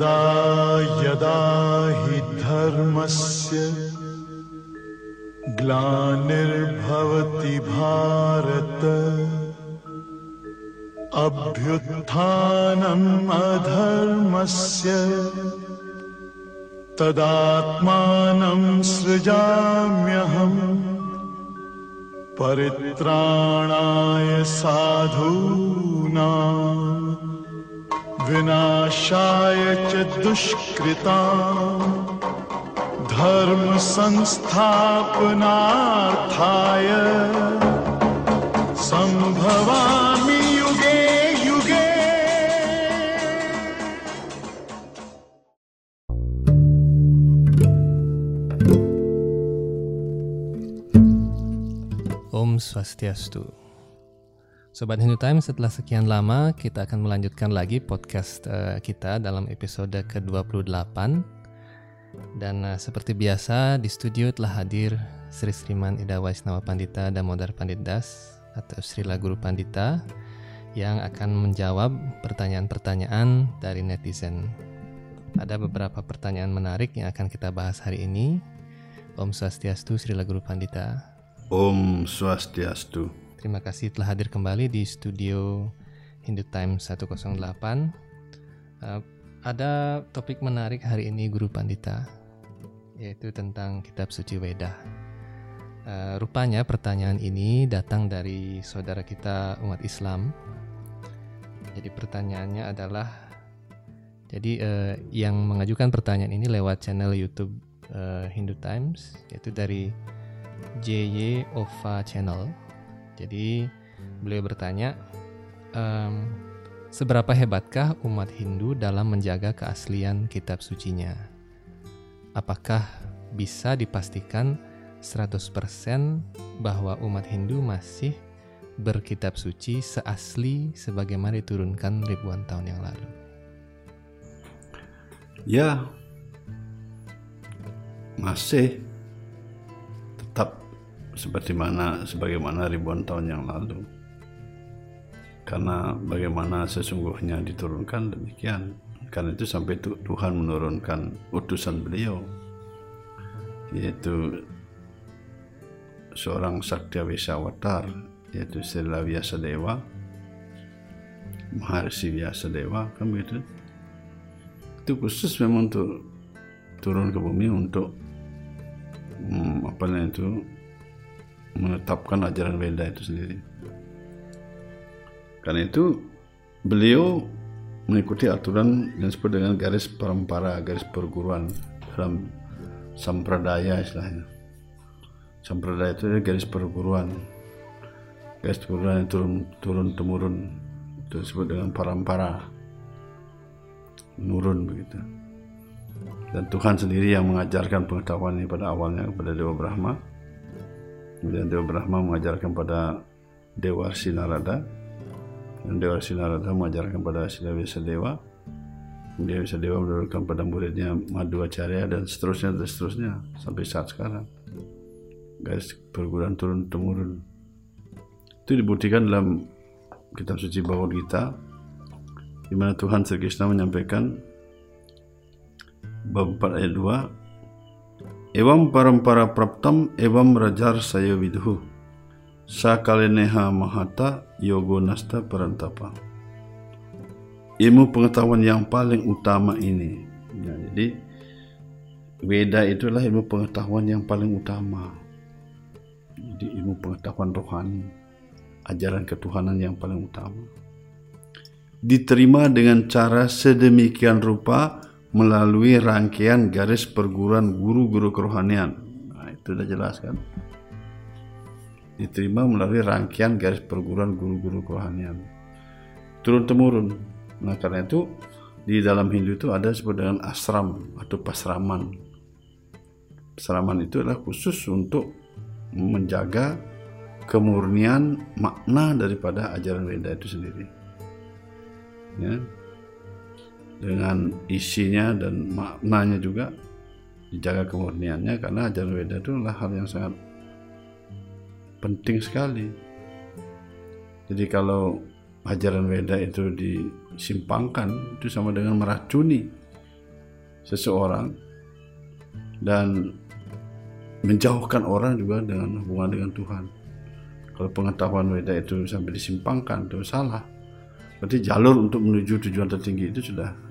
यदा यदा हि धर्मस्य ग्लानिर्भवति भारत अभ्युत्थानम् अधर्मस्य तदात्मानं सृजाम्यहम् परित्राणाय साधूनाम् विनाशाय च दुष्कृता धर्मसंस्थापनार्थाय संभवामी युगे युगे। ओम स्वस्ति अस्तु। Sobat Hindu Time, setelah sekian lama kita akan melanjutkan lagi podcast eh, kita dalam episode ke-28. Dan eh, seperti biasa di studio telah hadir Sri Sriman Ida Waisnawa Pandita Damodar Pandit Das atau Srila Guru Pandita yang akan menjawab pertanyaan-pertanyaan dari netizen. Ada beberapa pertanyaan menarik yang akan kita bahas hari ini. Om Swastiastu Srila Guru Pandita. Om Swastiastu. Terima kasih telah hadir kembali di studio Hindu Times 108. Uh, ada topik menarik hari ini Guru Pandita, yaitu tentang Kitab Suci Weda. Uh, rupanya pertanyaan ini datang dari saudara kita umat Islam. Jadi pertanyaannya adalah, jadi uh, yang mengajukan pertanyaan ini lewat channel YouTube uh, Hindu Times, yaitu dari JY Ova Channel. Jadi beliau bertanya, "Em, seberapa hebatkah umat Hindu dalam menjaga keaslian kitab sucinya? Apakah bisa dipastikan 100% bahwa umat Hindu masih berkitab suci seasli sebagaimana diturunkan ribuan tahun yang lalu?" Ya, masih seperti mana sebagaimana ribuan tahun yang lalu. Karena bagaimana sesungguhnya diturunkan demikian. Karena itu sampai tu- Tuhan menurunkan utusan beliau yaitu seorang Sakti Wisawatar yaitu Srila Vyasadeva Maharsi Vyasadeva kan begitu itu khusus memang untuk turun ke bumi untuk hmm, apa namanya itu menetapkan ajaran Weda itu sendiri. Karena itu beliau mengikuti aturan yang disebut dengan garis parampara, garis perguruan dalam sampradaya istilahnya. Sampradaya itu garis perguruan, garis perguruan yang turun turun temurun. Itu disebut dengan parampara, nurun begitu. Dan Tuhan sendiri yang mengajarkan pengetahuan ini pada awalnya kepada Dewa Brahma kemudian Dewa Brahma mengajarkan pada Dewa Sinarada dan Dewa Sinarada mengajarkan pada Sila Dewa Dewa Dewa menurunkan pada muridnya Madhvacarya dan seterusnya dan seterusnya sampai saat sekarang. Garis perguruan turun temurun. Itu dibuktikan dalam kitab suci Bhagavad Gita di mana Tuhan Sri Krishna menyampaikan bab 4 ayat 2 Evam parampara praptam evam rajar saya vidhu. Sakaleneha mahata yogo nasta parantapa. Ilmu pengetahuan yang paling utama ini. Ya, jadi Weda itulah ilmu pengetahuan yang paling utama. Jadi ilmu pengetahuan rohani ajaran ketuhanan yang paling utama. Diterima dengan cara sedemikian rupa melalui rangkaian garis perguruan guru-guru kerohanian. Nah, itu sudah jelas kan? Diterima melalui rangkaian garis perguruan guru-guru kerohanian. Turun temurun. Nah, karena itu di dalam Hindu itu ada disebut dengan asram atau pasraman. Pasraman itu adalah khusus untuk menjaga kemurnian makna daripada ajaran Weda itu sendiri. Ya, dengan isinya dan maknanya juga dijaga kemurniannya karena ajaran Weda itu adalah hal yang sangat penting sekali. Jadi kalau ajaran Weda itu disimpangkan itu sama dengan meracuni seseorang dan menjauhkan orang juga dengan hubungan dengan Tuhan. Kalau pengetahuan Weda itu sampai disimpangkan itu salah. Berarti jalur untuk menuju tujuan tertinggi itu sudah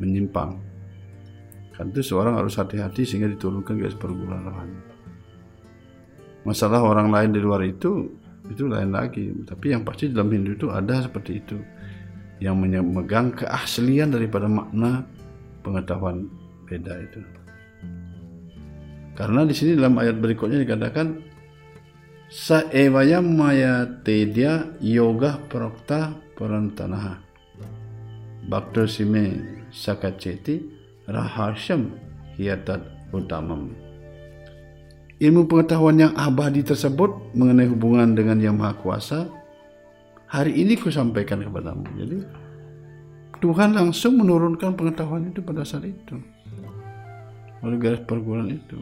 menyimpang. Kan itu seorang harus hati-hati sehingga diturunkan garis perguruan rohani. Masalah orang lain di luar itu itu lain lagi. Tapi yang pasti dalam Hindu itu ada seperti itu yang memegang keaslian daripada makna pengetahuan beda itu. Karena di sini dalam ayat berikutnya dikatakan saevaya maya tedia yoga prokta parantanaha bhakta sime sakaceti rahasyam hiyatat utamam ilmu pengetahuan yang abadi tersebut mengenai hubungan dengan yang maha kuasa hari ini ku sampaikan kepadamu. Jadi Tuhan langsung menurunkan pengetahuan itu pada saat itu. Oleh garis perguruan itu.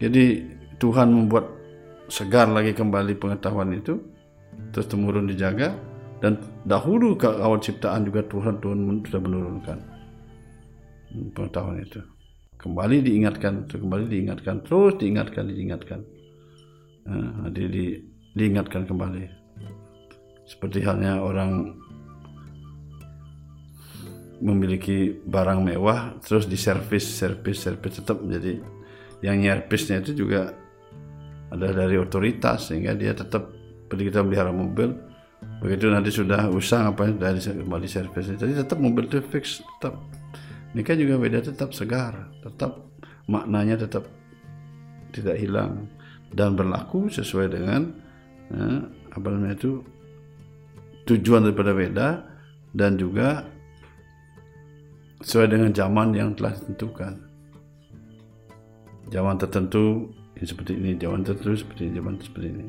Jadi Tuhan membuat segar lagi kembali pengetahuan itu terus temurun dijaga dan dahulu ke awal ciptaan juga Tuhan Tuhan sudah menurunkan pengetahuan itu. Kembali diingatkan kembali diingatkan terus diingatkan diingatkan. Nah, di, di, diingatkan kembali. Seperti halnya orang memiliki barang mewah terus diservis servis servis tetap menjadi yang nyerpisnya itu juga ada dari otoritas sehingga dia tetap seperti kita melihara mobil begitu nanti sudah usang apa dari kembali servis jadi tetap mobil itu fix tetap. Nikah juga beda tetap segar tetap maknanya tetap tidak hilang. Dan berlaku sesuai dengan eh, apa namanya itu tujuan daripada beda dan juga sesuai dengan zaman yang telah ditentukan. Zaman tertentu ini seperti ini, zaman tertentu seperti ini, zaman seperti ini.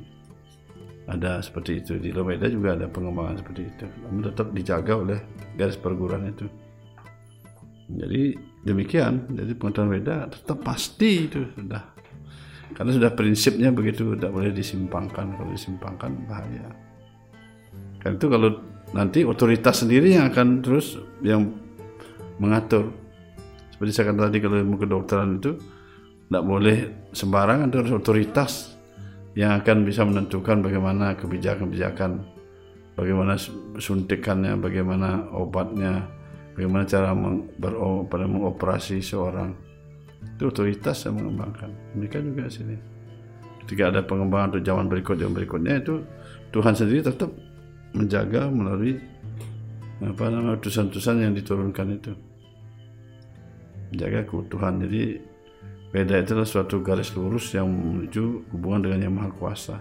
Ada seperti itu di Lomeda juga ada pengembangan seperti itu. Namun tetap dijaga oleh garis perguruan itu. Jadi demikian, jadi pengetahuan Weda tetap pasti itu sudah. Karena sudah prinsipnya begitu, tidak boleh disimpangkan. Kalau disimpangkan bahaya. Karena itu kalau nanti otoritas sendiri yang akan terus yang mengatur. Seperti saya katakan tadi kalau ilmu kedokteran itu tidak boleh sembarangan itu harus otoritas yang akan bisa menentukan bagaimana kebijakan-kebijakan bagaimana suntikannya bagaimana obatnya bagaimana cara meng, bero, pada mengoperasi seorang. Itu otoritas yang mengembangkan. Mereka juga sini. Ketika ada pengembangan untuk zaman berikut yang berikutnya itu Tuhan sendiri tetap menjaga melalui apa namanya utusan-utusan yang diturunkan itu. Menjaga keutuhan. Jadi Beda itu adalah suatu garis lurus yang menuju hubungan dengan yang maha kuasa.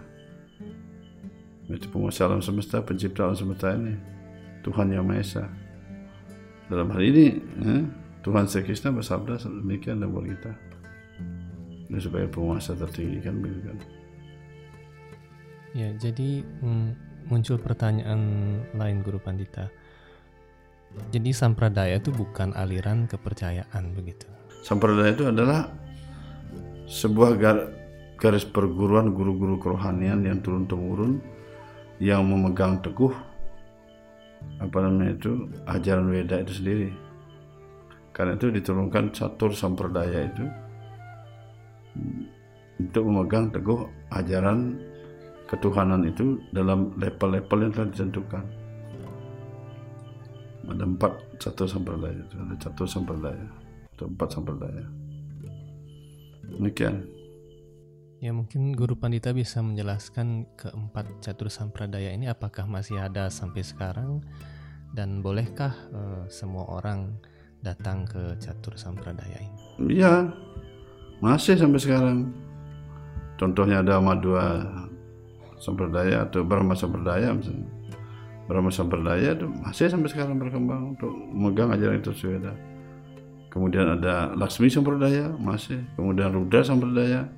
Itu penguasa alam semesta, pencipta alam semesta ini. Tuhan yang Maha Esa. Dalam hal ini, eh, Tuhan Sri Krishna bersabda demikian dan buat kita. Ini supaya penguasa tertinggi kan begitu kan. Ya, jadi mm, muncul pertanyaan lain Guru Pandita. Jadi sampradaya itu bukan aliran kepercayaan begitu. Sampradaya itu adalah sebuah garis perguruan guru-guru kerohanian yang turun temurun yang memegang teguh apa namanya itu ajaran Weda itu sendiri. Karena itu diturunkan catur samperdaya itu untuk memegang teguh ajaran ketuhanan itu dalam level-level yang telah ditentukan. Ada empat catur samperdaya itu ada catur samperdaya atau empat samperdaya Demikian. Ya mungkin Guru Pandita bisa menjelaskan keempat catur sampradaya ini apakah masih ada sampai sekarang dan bolehkah uh, semua orang datang ke catur sampradaya ini? Iya, masih sampai sekarang. Contohnya ada Madua Sampradaya atau Brahma Sampradaya misalnya. Brahma Sampradaya itu masih sampai sekarang berkembang untuk memegang ajaran itu sudah kemudian ada Laksmi Sampradaya masih. Kemudian Rudra Sampradaya.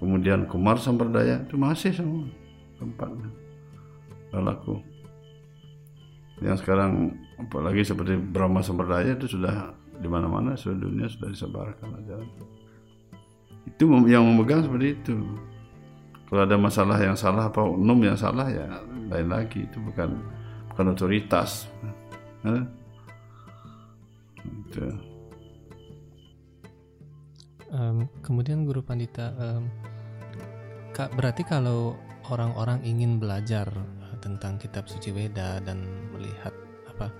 Kemudian Kumar Sampradaya. Itu masih semua tempatnya. Berlaku. Yang sekarang apalagi seperti Brahma Sampradaya itu sudah di mana-mana seluruh dunia sudah disebarkan ajaran itu yang memegang seperti itu. Kalau ada masalah yang salah apa umum yang salah ya lain lagi. Itu bukan bukan otoritas. Gitu. Em, kemudian guru pandita, em, kak berarti kalau orang-orang ingin belajar eh, tentang kitab suci Weda dan melihat apa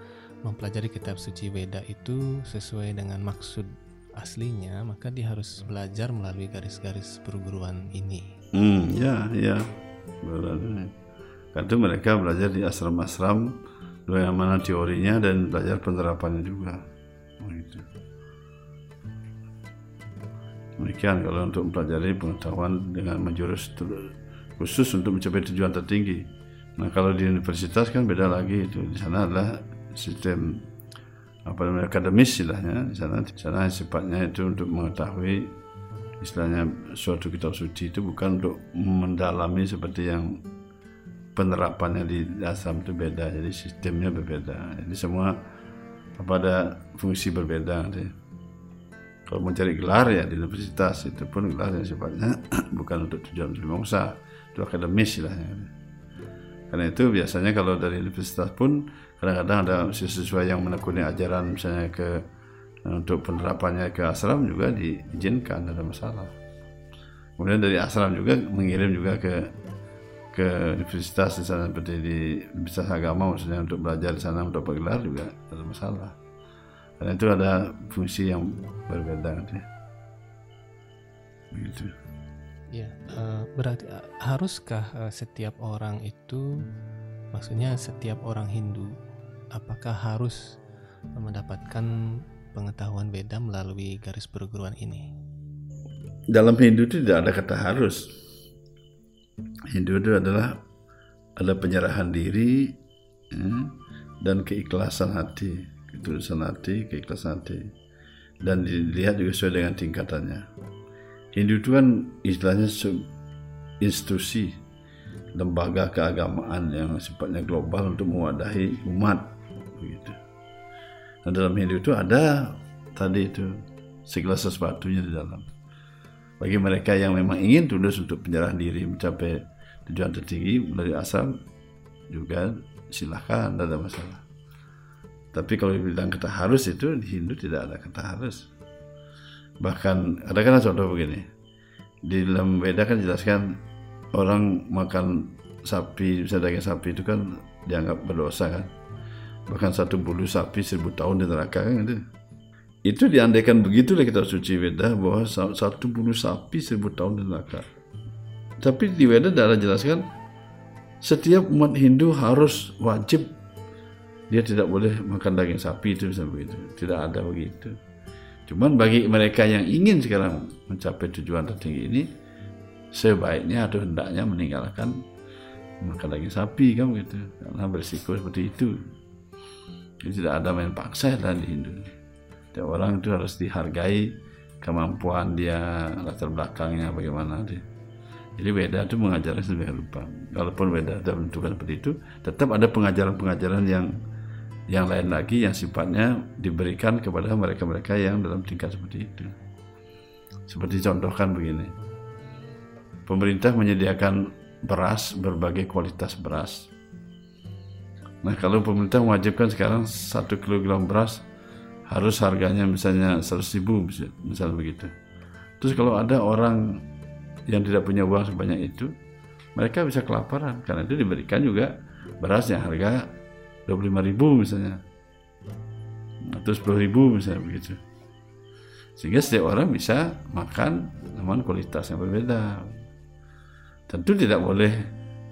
mempelajari kitab suci Weda itu sesuai dengan maksud aslinya, maka dia harus belajar melalui garis-garis perguruan ini. Hmm, ya, ya. Karena itu mereka belajar di asram-asram yang mana teorinya dan belajar penerapannya juga. Begitu. Demikian kalau untuk mempelajari pengetahuan dengan menjurus khusus untuk mencapai tujuan tertinggi. Nah kalau di universitas kan beda lagi itu. Di sana adalah sistem apa namanya akademis istilahnya. Di sana, di sana sifatnya itu untuk mengetahui istilahnya suatu kitab suci itu bukan untuk mendalami seperti yang penerapannya di asam itu beda. Jadi sistemnya berbeda. Jadi semua apa ada fungsi berbeda nanti. Kalau mau cari gelar ya di universitas itu pun gelar yang sifatnya bukan untuk tujuan bangsa, itu akademis istilahnya. Karena itu biasanya kalau dari universitas pun kadang-kadang ada siswa yang menekuni ajaran misalnya ke untuk penerapannya ke asram juga diizinkan ada masalah. Kemudian dari asram juga mengirim juga ke ke universitas di sana seperti di universitas agama maksudnya untuk belajar di sana untuk bergelar juga ada masalah. Karena itu ada fungsi yang berbeda nanti. Begitu. Ya, eh, berarti eh, haruskah eh, setiap orang itu, maksudnya setiap orang Hindu, apakah harus mendapatkan pengetahuan beda melalui garis perguruan ini? Dalam Hindu itu tidak ada kata harus. Hindu itu adalah ada penyerahan diri ya, dan keikhlasan hati, ketulusan hati, keikhlasan hati, dan dilihat juga sesuai dengan tingkatannya. Hindu itu kan istilahnya institusi lembaga keagamaan yang sifatnya global untuk mewadahi umat begitu. Nah, dalam Hindu itu ada tadi itu segala sesuatunya di dalam. Bagi mereka yang memang ingin tulus untuk penyerahan diri mencapai tujuan tertinggi melalui asal juga silahkan tidak ada masalah. Tapi kalau dibilang kata harus itu di Hindu tidak ada kata harus. Bahkan ada kan contoh begini. Di dalam Weda kan jelaskan orang makan sapi, bisa daging sapi itu kan dianggap berdosa kan. Bahkan satu bulu sapi seribu tahun di neraka kan gitu. Itu diandaikan begitu lah kita suci Weda bahwa sa- satu bulu sapi seribu tahun di neraka. Tapi di Weda ada jelaskan setiap umat Hindu harus wajib dia tidak boleh makan daging sapi itu bisa begitu. Tidak ada begitu. Cuman bagi mereka yang ingin sekarang mencapai tujuan tertinggi ini, sebaiknya atau hendaknya meninggalkan makan daging sapi kan begitu. Karena berisiko seperti itu. Jadi tidak ada main paksa lah di Hindu. Setiap orang itu harus dihargai kemampuan dia, latar belakangnya bagaimana dia. Jadi Weda itu mengajarkan sedemikian rupa. Walaupun Weda sudah menentukan seperti itu, tetap ada pengajaran-pengajaran yang yang lain lagi yang sifatnya diberikan kepada mereka-mereka yang dalam tingkat seperti itu. Seperti contohkan begini. Pemerintah menyediakan beras, berbagai kualitas beras. Nah, kalau pemerintah mewajibkan sekarang satu kilogram beras harus harganya misalnya 100 ribu misalnya begitu. Terus kalau ada orang yang tidak punya uang sebanyak itu, mereka bisa kelaparan karena itu diberikan juga beras yang harga 25 ribu misalnya. Atau 10 ribu misalnya begitu. Sehingga setiap orang bisa makan namun kualitas yang berbeda. Tentu tidak boleh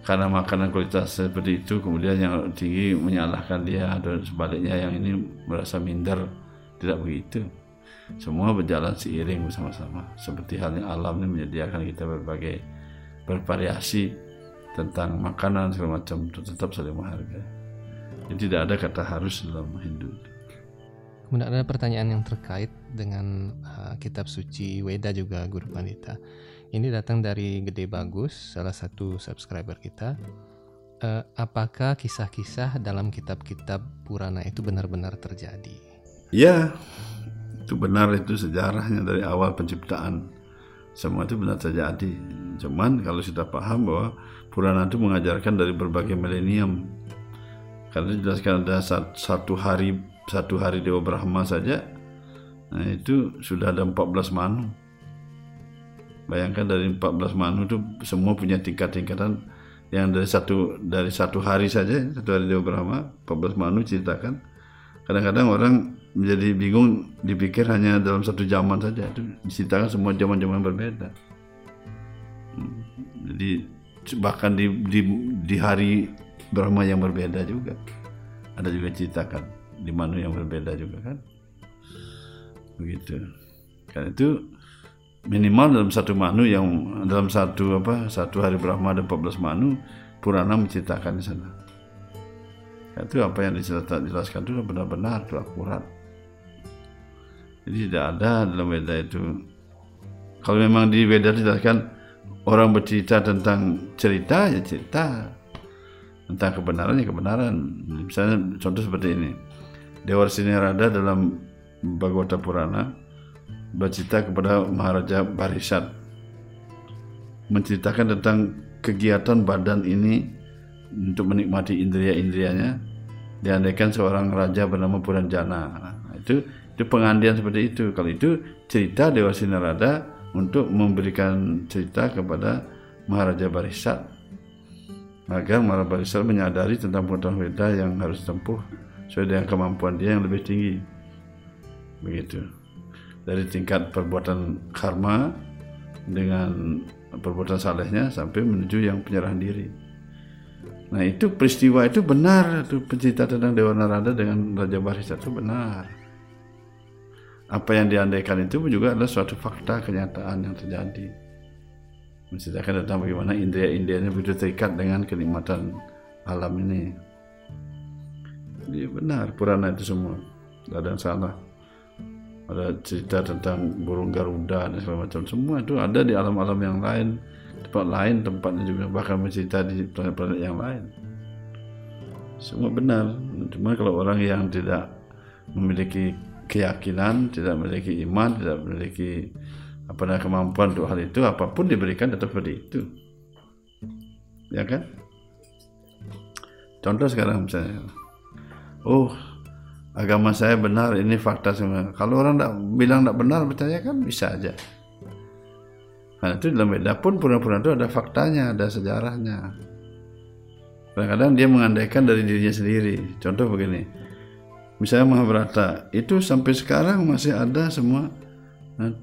karena makanan kualitas seperti itu kemudian yang tinggi menyalahkan dia atau sebaliknya yang ini merasa minder. Tidak begitu. Semua berjalan seiring bersama-sama. Seperti halnya alam ini menyediakan kita berbagai bervariasi tentang makanan segala macam tetap saling menghargai jadi tidak ada kata harus dalam Hindu Kemudian ada pertanyaan yang terkait dengan uh, kitab suci Weda juga Guru Pandita. Ini datang dari Gede Bagus, salah satu subscriber kita. Uh, apakah kisah-kisah dalam kitab-kitab Purana itu benar-benar terjadi? ya itu benar itu sejarahnya dari awal penciptaan semua itu benar terjadi cuman kalau sudah paham bahwa Purana itu mengajarkan dari berbagai milenium karena jelaskan ada sat- satu hari satu hari Dewa Brahma saja nah itu sudah ada 14 manu. Bayangkan dari 14 manu itu semua punya tingkat-tingkatan yang dari satu dari satu hari saja satu hari Dewa Brahma 14 manu ceritakan. Kadang-kadang orang menjadi bingung dipikir hanya dalam satu zaman saja itu diceritakan semua zaman-zaman berbeda. Hmm, jadi bahkan di, di di hari Brahma yang berbeda juga. Ada juga ceritakan di manu yang berbeda juga kan? Begitu. Kan itu minimal dalam satu manu yang dalam satu apa satu hari Brahma ada 14 manu Purana menceritakan di sana. Itu apa yang dijelaskan itu benar-benar itu akurat jadi tidak ada dalam Weda itu. Kalau memang di Weda dijelaskan orang bercerita tentang cerita ya cerita tentang kebenaran ya kebenaran. Misalnya contoh seperti ini. Dewa Rada dalam Bhagavata Purana bercerita kepada Maharaja Barisat. Menceritakan tentang kegiatan badan ini untuk menikmati indria-indrianya. Diandaikan seorang raja bernama Puranjana. Nah, itu itu pengandian seperti itu. Kalau itu cerita Dewa Rada untuk memberikan cerita kepada Maharaja Barisat agar Maharaja Barisat menyadari tentang pengetahuan Weda yang harus tempuh sesuai dengan kemampuan dia yang lebih tinggi. Begitu. Dari tingkat perbuatan karma dengan perbuatan salehnya sampai menuju yang penyerahan diri. Nah itu peristiwa itu benar. Itu pencerita tentang Dewa Narada dengan Raja Barisat itu benar. Apa yang diandaikan itu juga adalah suatu fakta kenyataan yang terjadi menceritakan tentang bagaimana indria-indrianya terikat dengan kenikmatan alam ini. Dia benar Purana itu semua. Tidak ada yang salah. Ada cerita tentang burung Garuda dan segala macam. Semua itu ada di alam-alam yang lain tempat lain tempatnya juga bahkan mencerita di planet-planet yang lain. Semua benar. Cuma kalau orang yang tidak memiliki keyakinan, tidak memiliki iman, tidak memiliki apa namanya kemampuan untuk hal itu, apa pun diberikan tetap seperti itu. Ya kan? Contoh sekarang misalnya, oh agama saya benar, ini fakta semua. Kalau orang tidak bilang tidak benar, percaya kan bisa aja. Nah itu dalam beda pun pura-pura itu ada faktanya, ada sejarahnya. Kadang-kadang dia mengandaikan dari dirinya sendiri. Contoh begini, misalnya Mahabharata itu sampai sekarang masih ada semua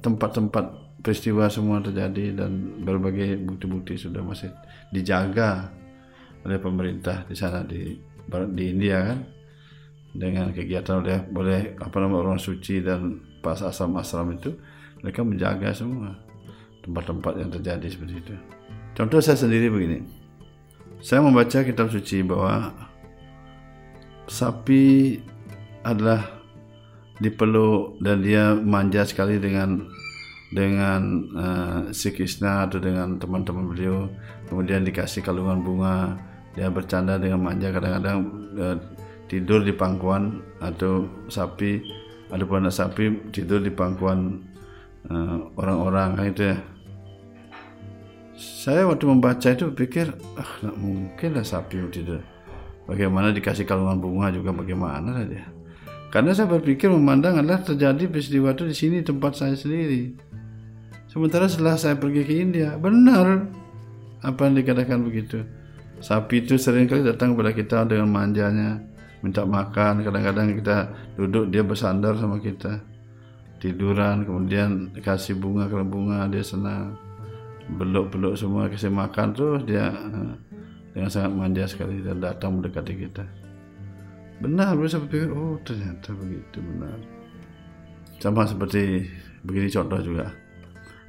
tempat-tempat peristiwa semua terjadi dan berbagai bukti-bukti sudah masih dijaga oleh pemerintah di sana di di India kan dengan kegiatan oleh boleh apa nama orang suci dan pas asam-asram itu mereka menjaga semua tempat-tempat yang terjadi seperti itu. Contoh saya sendiri begini. Saya membaca kitab suci bahwa sapi adalah dipeluk dan dia manja sekali dengan dengan uh, si Krishna atau dengan teman-teman beliau. Kemudian dikasih kalungan bunga dia bercanda dengan manja kadang-kadang uh, tidur di pangkuan atau sapi ada pun sapi tidur di pangkuan uh, orang-orang kan itu ya. Saya waktu membaca itu pikir ah mungkin lah sapi tidur. Bagaimana dikasih kalungan bunga juga bagaimana lah dia karena saya berpikir memandang adalah terjadi peristiwa itu di sini tempat saya sendiri. Sementara setelah saya pergi ke India, benar apa yang dikatakan begitu. Sapi itu sering kali datang kepada kita dengan manjanya, minta makan. Kadang-kadang kita duduk, dia bersandar sama kita. Tiduran, kemudian kasih bunga, kalau bunga dia senang. Beluk-beluk semua, kasih makan terus dia eh, dengan sangat manja sekali dan datang mendekati kita benar bisa berpikir oh ternyata begitu benar. Sama seperti begini contoh juga.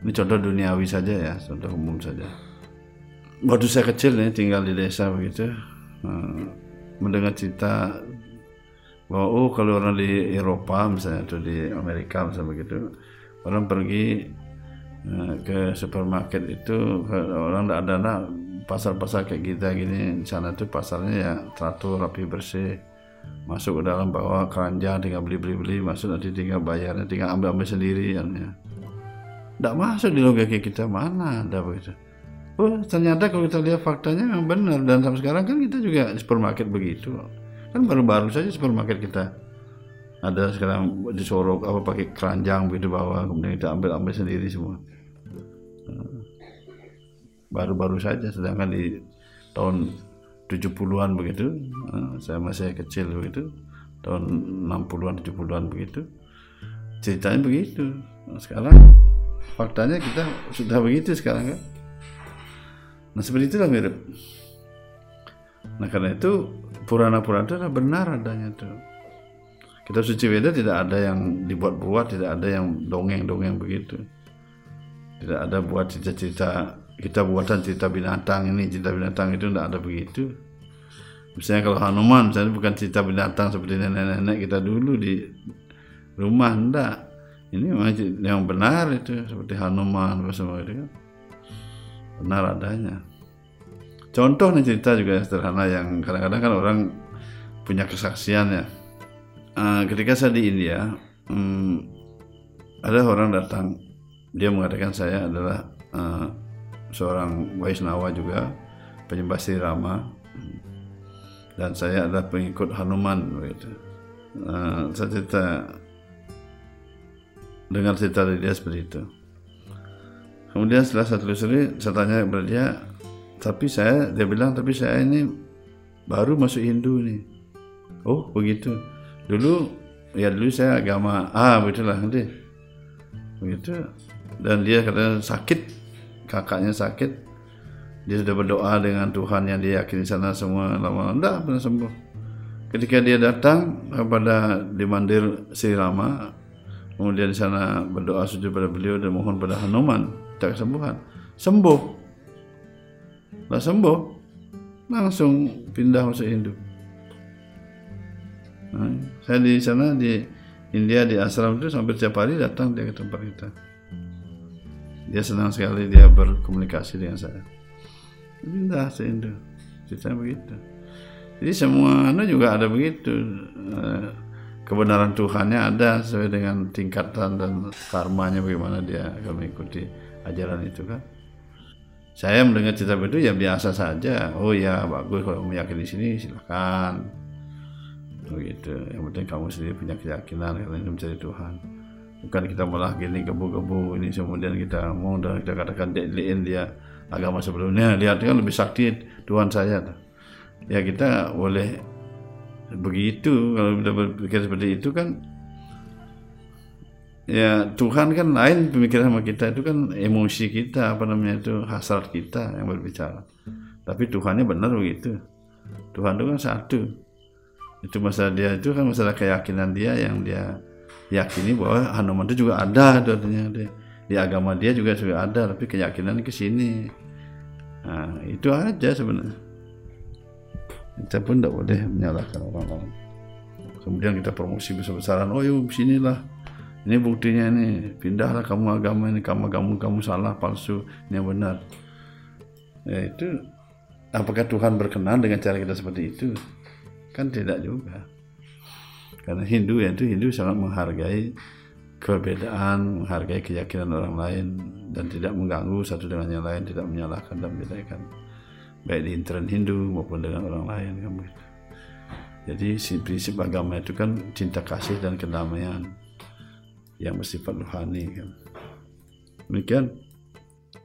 Ini contoh duniawi saja ya contoh umum saja. Waktu saya kecil nih tinggal di desa begitu eh, mendengar cerita bahwa oh kalau orang di Eropa misalnya atau di Amerika misalnya begitu orang pergi eh, ke supermarket itu orang tidak ada pasar-pasar kayak kita gini di sana tuh pasarnya ya teratur rapi bersih masuk ke dalam bawa keranjang tinggal beli beli beli masuk nanti tinggal bayarnya tinggal ambil ambil sendiri ya. Tidak masuk di logika kita mana ada begitu. Oh ternyata kalau kita lihat faktanya memang benar dan sampai sekarang kan kita juga supermarket begitu. Kan baru-baru saja supermarket kita ada sekarang disorok apa pakai keranjang begitu bawah kemudian kita ambil ambil sendiri semua. Eh, baru-baru saja sedangkan di tahun 70-an begitu. Eh, saya masih kecil begitu tahun 60-an 70-an begitu. Ceritanya begitu. Sekarang faktanya kita sudah begitu sekarang kan? Nah seperti itulah mirip. Nah karena itu Purana-Purana itu adalah benar adanya itu. Kitab suci Weda tidak ada yang dibuat-buat, tidak ada yang dongeng-dongeng begitu. Tidak ada buat cerita-cerita kita buatan cerita binatang ini, cerita binatang itu tidak ada begitu. Misalnya kalau Hanuman, misalnya bukan cerita binatang seperti nenek-nenek kita dulu di rumah, enggak. Ini yang benar itu seperti Hanuman apa semua itu kan. Benar adanya. Contoh nih cerita juga yang sederhana yang kadang-kadang kan orang punya kesaksian ya. Uh, ketika saya di India, hmm, ada orang datang, dia mengatakan saya adalah uh, seorang Waisnawa juga, penyembah Sri Rama, dan saya adalah pengikut Hanuman begitu. Uh, saya cerita dengar cerita dari dia seperti itu. Kemudian setelah satu telusuri, saya tanya kepada dia, tapi saya, dia bilang, tapi saya ini baru masuk Hindu nih. Oh begitu. Dulu, ya dulu saya agama A, begitulah nanti. Begitu. Dan dia katanya sakit, kakaknya sakit. Dia sudah berdoa dengan Tuhan yang dia yakini sana semua. Lama enggak pernah sembuh. Ketika dia datang kepada di mandir Sri Rama, kemudian di sana berdoa sujud pada beliau dan mohon pada Hanuman tak kesembuhan. Sembuh. Lah sembuh. Langsung pindah masuk Hindu. Nah, saya di sana di India di asram itu sampai tiap hari datang dia ke tempat kita dia senang sekali dia berkomunikasi dengan saya pindah ke Hindu ceritanya begitu jadi semua anu juga ada begitu Eh, kebenaran Tuhannya ada sesuai dengan tingkatan dan karmanya bagaimana dia akan mengikuti ajaran itu kan. Saya mendengar cerita itu ya biasa saja. Oh ya bagus kalau meyakini sini silakan. Begitu. Yang penting kamu sendiri punya keyakinan karena ini mencari Tuhan. Bukan kita malah gini gebu-gebu ini kemudian kita mau dan kita katakan deliin dia agama sebelumnya lihat kan lebih sakti Tuhan saya. Ya kita boleh begitu kalau kita berpikir seperti itu kan ya Tuhan kan lain pemikiran sama kita itu kan emosi kita apa namanya itu hasrat kita yang berbicara. Tapi Tuhannya benar begitu. Tuhan itu kan satu. Itu masalah dia itu kan masalah keyakinan dia yang dia yakini bahwa Hanuman itu juga ada artinya dia, di agama dia juga sudah ada tapi keyakinan ke sini. Nah itu aja sebenarnya. Kita pun tidak boleh menyalahkan orang lain. Kemudian kita promosi besar-besaran oh yuk sinilah. Ini buktinya ini. Pindahlah kamu agama ini kamu kamu kamu salah palsu. Ini yang benar. Ya itu apakah Tuhan berkenan dengan cara kita seperti itu? Kan tidak juga karena Hindu ya itu Hindu sangat menghargai perbedaan menghargai keyakinan orang lain dan tidak mengganggu satu dengan yang lain tidak menyalahkan dan membedakan baik di intern Hindu maupun dengan orang lain kan begitu. Jadi si prinsip agama itu kan cinta kasih dan kedamaian yang bersifat rohani kan. Demikian.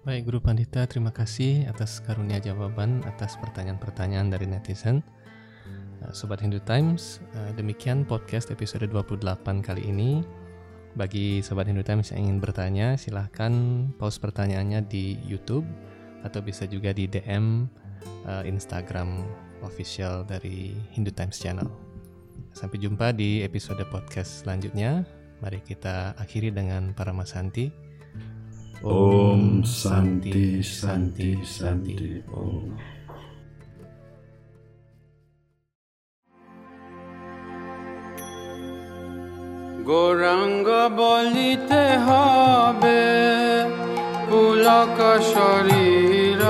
Baik Guru Pandita, terima kasih atas karunia jawaban atas pertanyaan-pertanyaan dari netizen. Eh, Sobat Hindu Times, eh, demikian podcast episode 28 kali ini. Bagi Sobat Hindu Times yang ingin bertanya, silahkan pause pertanyaannya di YouTube atau bisa juga di DM uh, Instagram official dari Hindu Times Channel. Sampai jumpa di episode podcast selanjutnya. Mari kita akhiri dengan para Santi. Om Santi Santi Santi Om. Gauranga বলিতে হবে পুলক শরীর।